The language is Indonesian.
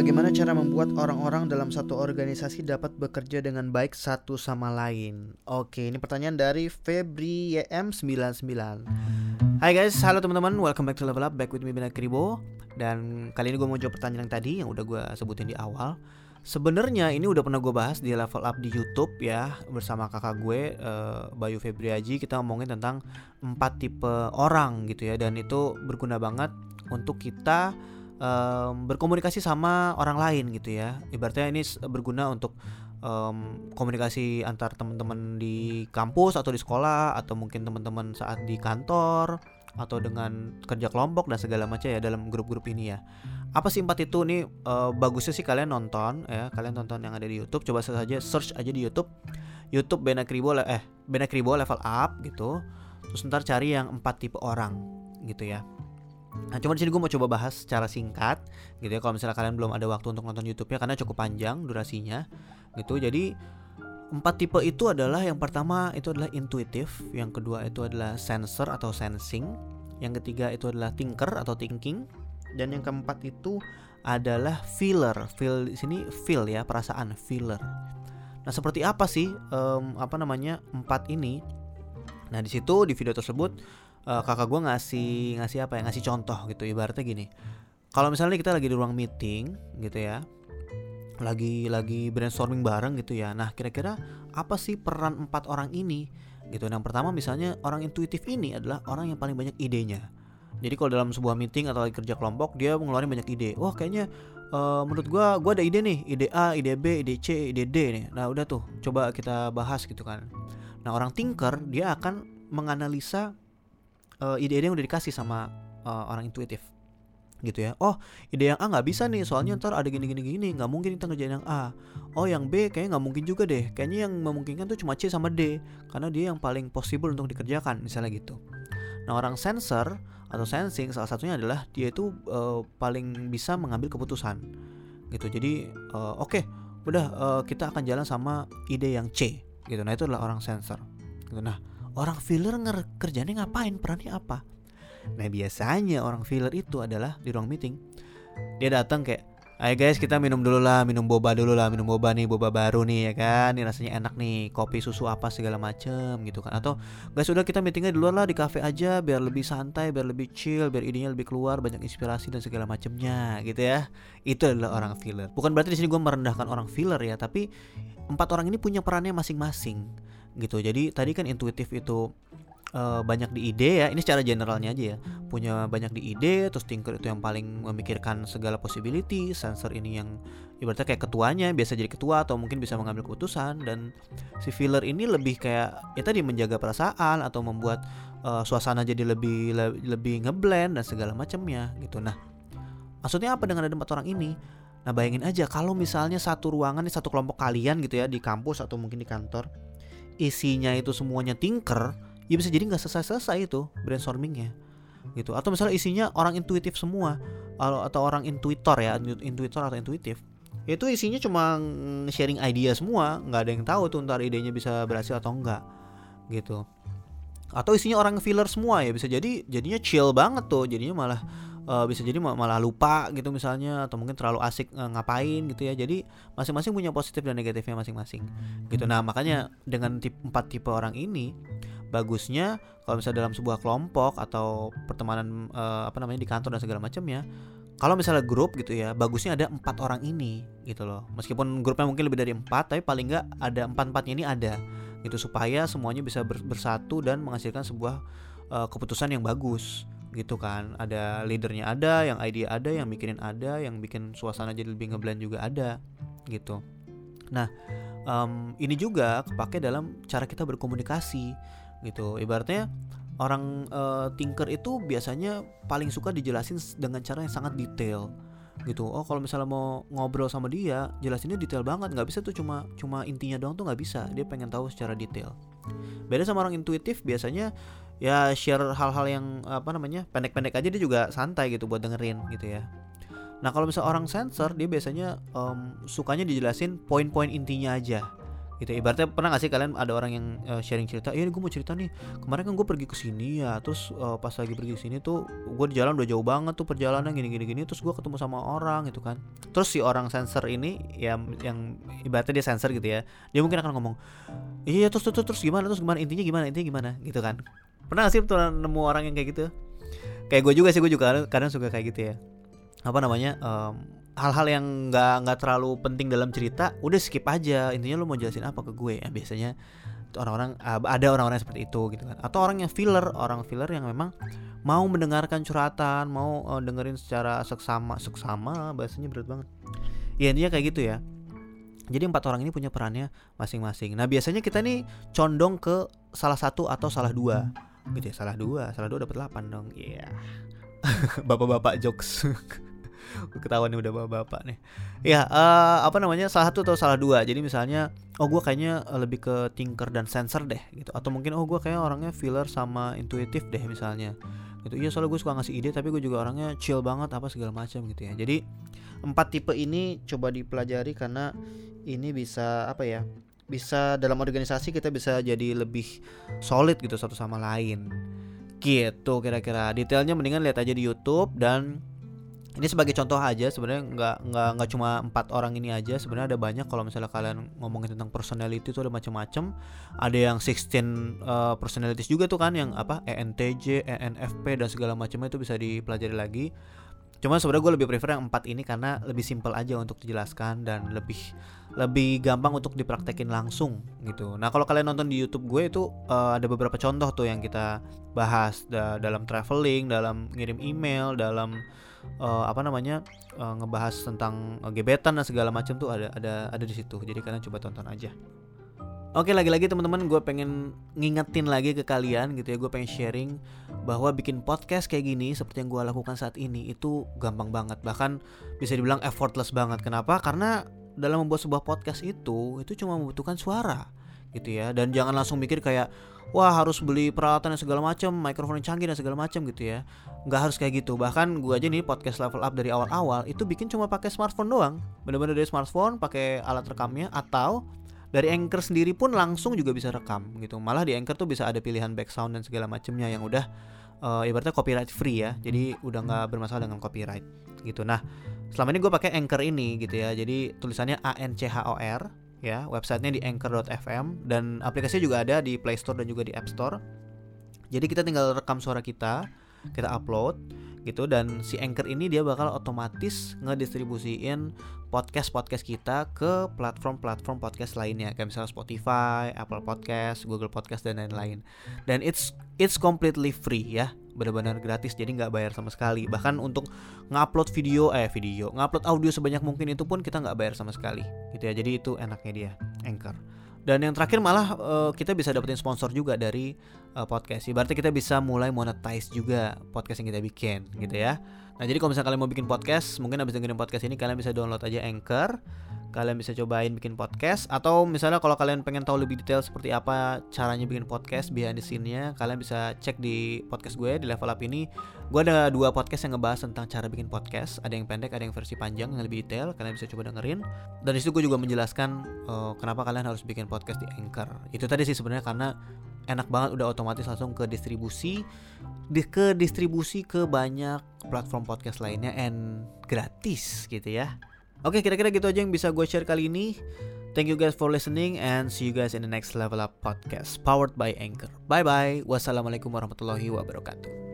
bagaimana cara membuat orang-orang dalam satu organisasi dapat bekerja dengan baik satu sama lain? Oke, ini pertanyaan dari Febri YM99. Hai guys, halo teman-teman, welcome back to Level Up, back with me Bina Kribo Dan kali ini gue mau jawab pertanyaan yang tadi, yang udah gue sebutin di awal Sebenarnya ini udah pernah gue bahas di Level Up di YouTube ya Bersama kakak gue, uh, Bayu Febriaji Kita ngomongin tentang empat tipe orang gitu ya Dan itu berguna banget untuk kita um, berkomunikasi sama orang lain gitu ya. Ibaratnya ini berguna untuk um, komunikasi antar teman-teman di kampus atau di sekolah atau mungkin teman-teman saat di kantor atau dengan kerja kelompok dan segala macam ya dalam grup-grup ini ya. Apa sih empat itu? Nih uh, bagusnya sih kalian nonton ya. Kalian tonton yang ada di YouTube. Coba saja search aja di YouTube. YouTube Bena Kribo eh Bena Kribo level up gitu. Terus ntar cari yang empat tipe orang gitu ya Nah, cuma di sini gue mau coba bahas secara singkat gitu ya. Kalau misalnya kalian belum ada waktu untuk nonton YouTube-nya karena cukup panjang durasinya gitu. Jadi empat tipe itu adalah yang pertama itu adalah intuitif, yang kedua itu adalah sensor atau sensing, yang ketiga itu adalah thinker atau thinking, dan yang keempat itu adalah feeler. Feel di sini feel ya, perasaan feeler. Nah, seperti apa sih um, apa namanya empat ini? Nah, di situ di video tersebut uh, kakak gue ngasih ngasih apa ya ngasih contoh gitu. Ibaratnya gini kalau misalnya kita lagi di ruang meeting gitu ya lagi lagi brainstorming bareng gitu ya nah kira-kira apa sih peran empat orang ini? Gitu. Yang pertama misalnya orang intuitif ini adalah orang yang paling banyak idenya. Jadi kalau dalam sebuah meeting atau lagi kerja kelompok dia mengeluarkan banyak ide. Wah kayaknya uh, menurut gue gue ada ide nih. Ide A ide B ide C ide D nih. Nah udah tuh coba kita bahas gitu kan. Nah orang thinker dia akan menganalisa uh, ide-ide yang udah dikasih sama uh, orang intuitif. Gitu ya. Oh ide yang A nggak bisa nih soalnya ntar ada gini gini gini nggak mungkin kita ngerjain yang A. Oh yang B kayaknya nggak mungkin juga deh. Kayaknya yang memungkinkan tuh cuma C sama D karena dia yang paling possible untuk dikerjakan misalnya gitu. Nah orang sensor atau sensing salah satunya adalah dia itu uh, paling bisa mengambil keputusan. Gitu. Jadi uh, oke okay, udah uh, kita akan jalan sama ide yang C. Gitu. Nah itu adalah orang sensor. Gitu. Nah orang filler kerjanya ngapain? Perannya apa? Nah biasanya orang filler itu adalah di ruang meeting. Dia datang kayak Ayo guys kita minum dulu lah minum boba dulu lah minum boba nih boba baru nih ya kan? Ini rasanya enak nih kopi susu apa segala macem gitu kan. Atau guys udah kita meetingnya di luar lah di cafe aja biar lebih santai biar lebih chill biar idenya lebih keluar banyak inspirasi dan segala macemnya gitu ya. Itu adalah orang filler. Bukan berarti di sini gue merendahkan orang filler ya tapi empat orang ini punya perannya masing-masing gitu. Jadi tadi kan intuitif itu uh, banyak di ide ya. Ini secara generalnya aja ya. Punya banyak di ide terus thinker itu yang paling memikirkan segala possibility sensor ini yang ibaratnya kayak ketuanya biasa jadi ketua atau mungkin bisa mengambil keputusan. Dan si filler ini lebih kayak ya tadi menjaga perasaan atau membuat uh, suasana jadi lebih le lebih ngeblend dan segala macamnya gitu. Nah maksudnya apa dengan ada empat orang ini? Nah bayangin aja kalau misalnya satu ruangan satu kelompok kalian gitu ya di kampus atau mungkin di kantor isinya itu semuanya tinker ya bisa jadi nggak selesai-selesai itu brainstormingnya. Gitu. Atau misalnya isinya orang intuitif semua atau orang intuitor ya intuitor atau intuitif itu isinya cuma sharing idea semua nggak ada yang tahu tuh ntar idenya bisa berhasil atau enggak gitu. Atau isinya orang filler semua ya bisa jadi jadinya chill banget tuh jadinya malah uh, bisa jadi malah lupa gitu misalnya atau mungkin terlalu asik uh, ngapain gitu ya. Jadi masing-masing punya positif dan negatifnya masing-masing gitu. Nah makanya dengan tip, empat tipe orang ini bagusnya kalau misalnya dalam sebuah kelompok atau pertemanan uh, apa namanya di kantor dan segala macam ya kalau misalnya grup gitu ya bagusnya ada empat orang ini gitu loh. Meskipun grupnya mungkin lebih dari empat tapi paling nggak ada empat empatnya ini ada gitu supaya semuanya bisa bersatu dan menghasilkan sebuah keputusan yang bagus gitu kan. Ada leadernya ada yang idea ada yang mikirin ada yang bikin suasana jadi lebih ngeblend juga ada gitu. Nah um, ini juga kepake dalam cara kita berkomunikasi gitu. Ibaratnya orang uh, thinker itu biasanya paling suka dijelasin dengan cara yang sangat detail gitu. Oh kalau misalnya mau ngobrol sama dia jelasinnya detail banget. Nggak bisa tuh cuma cuma intinya doang tuh nggak bisa. Dia pengen tahu secara detail. Beda sama orang intuitif biasanya ya share hal-hal yang apa namanya pendek-pendek aja dia juga santai gitu buat dengerin gitu ya. Nah kalau misal orang sensor dia biasanya um, sukanya dijelasin poin-poin intinya aja gitu. Ibaratnya pernah gak sih kalian ada orang yang uh, sharing cerita iya gue mau cerita nih. Kemarin kan gue pergi ke sini ya terus uh, pas lagi pergi ke sini tuh gue di jalan udah jauh banget tuh perjalanan gini gini gini terus gue ketemu sama orang gitu kan. Terus si orang sensor ini ya yang ibaratnya dia sensor gitu ya dia mungkin akan ngomong iya terus terus terus gimana terus gimana intinya gimana intinya gimana? Gitu kan pernah gak sih tuh nemu orang yang kayak gitu? Kayak gue juga sih gue juga kadang, kadang suka kayak gitu ya. Apa namanya um, hal-hal yang nggak nggak terlalu penting dalam cerita udah skip aja. Intinya lo mau jelasin apa ke gue ya? Biasanya orang-orang ada orang-orang seperti itu gitu kan. Atau orang yang filler orang filler yang memang mau mendengarkan curhatan mau uh, dengerin secara seksama seksama bahasanya berat banget. Ya intinya kayak gitu ya. Jadi empat orang ini punya perannya masing-masing. Nah biasanya kita nih condong ke salah satu atau salah dua gitu ya salah dua salah dua dapat delapan dong. Iya. Yeah. bapak-bapak jokes. Ketahuan nih udah bapak-bapak nih. Ya uh, apa namanya salah satu atau salah dua. Jadi misalnya oh gue kayaknya lebih ke thinker dan sensor deh gitu. Atau mungkin oh gue kayaknya orangnya filler sama intuitif deh misalnya. Gitu. Iya soalnya gue suka ngasih ide tapi gue juga orangnya chill banget apa segala macam gitu ya. Jadi empat tipe ini coba dipelajari karena ini bisa apa ya bisa dalam organisasi kita bisa jadi lebih solid gitu satu sama lain. Gitu kira-kira. Detailnya mendingan lihat aja di YouTube dan ini sebagai contoh aja sebenarnya nggak nggak nggak cuma empat orang ini aja. Sebenarnya ada banyak kalau misalnya kalian ngomongin tentang personality itu ada macam-macam. Ada yang 16 uh, personalities juga tuh kan yang apa ENTJ, ENFP dan segala macamnya itu bisa dipelajari lagi cuma sebenarnya gue lebih prefer yang empat ini karena lebih simpel aja untuk dijelaskan dan lebih lebih gampang untuk dipraktekin langsung gitu. Nah kalau kalian nonton di YouTube gue itu uh, ada beberapa contoh tuh yang kita bahas da dalam traveling, dalam ngirim email, dalam uh, apa namanya uh, ngebahas tentang gebetan dan segala macam tuh ada ada ada di situ. Jadi kalian coba tonton aja. Oke lagi-lagi teman-teman gue pengen ngingetin lagi ke kalian gitu ya. Gue pengen sharing bahwa bikin podcast kayak gini seperti yang gue lakukan saat ini itu gampang banget. Bahkan bisa dibilang effortless banget. Kenapa? Karena dalam membuat sebuah podcast itu itu cuma membutuhkan suara gitu ya. Dan jangan langsung mikir kayak wah harus beli peralatan dan segala macam mikrofon yang canggih dan segala macam gitu ya. Nggak harus kayak gitu. Bahkan gue aja nih podcast level up dari awal-awal itu bikin cuma pakai smartphone doang. Bener-bener dari smartphone pakai alat rekamnya atau dari Anchor sendiri pun langsung juga bisa rekam gitu. Malah di Anchor tuh bisa ada pilihan back sound dan segala macamnya yang udah uh, ibaratnya copyright free ya. Jadi udah nggak bermasalah dengan copyright gitu. Nah selama ini gue pakai Anchor ini gitu ya. Jadi tulisannya A N C H O R ya. Websitenya di anchor.fm dan aplikasinya juga ada di Play Store dan juga di App Store. Jadi kita tinggal rekam suara kita kita upload gitu dan si Anchor ini dia bakal otomatis ngedistribusiin podcast-podcast kita ke platform-platform podcast lainnya kayak misalnya Spotify, Apple Podcast, Google Podcast dan lain-lain. Dan it's it's completely free ya, benar-benar gratis jadi nggak bayar sama sekali. Bahkan untuk ngupload video eh video, ngupload audio sebanyak mungkin itu pun kita nggak bayar sama sekali. Gitu ya. Jadi itu enaknya dia Anchor. Dan yang terakhir malah uh, kita bisa dapetin sponsor juga dari uh, podcast. Berarti kita bisa mulai monetize juga podcast yang kita bikin gitu ya. Nah, jadi kalau misalnya kalian mau bikin podcast, mungkin habis dengerin podcast ini kalian bisa download aja Anchor. Kalian bisa cobain bikin podcast atau misalnya kalau kalian pengen tahu lebih detail seperti apa caranya bikin podcast behind the scene-nya kalian bisa cek di podcast gue di level up ini. Gue ada dua podcast yang ngebahas tentang cara bikin podcast. Ada yang pendek ada yang versi panjang yang lebih detail. Kalian bisa coba dengerin. Dan di situ gue juga menjelaskan uh, kenapa kalian harus bikin podcast di Anchor. Itu tadi sih sebenarnya karena enak banget udah otomatis langsung ke distribusi di, ke distribusi ke banyak platform podcast lainnya and gratis gitu ya Oke, kira-kira gitu aja yang bisa gue share kali ini. Thank you guys for listening and see you guys in the next level up podcast powered by Anchor. Bye bye. Wassalamualaikum warahmatullahi wabarakatuh.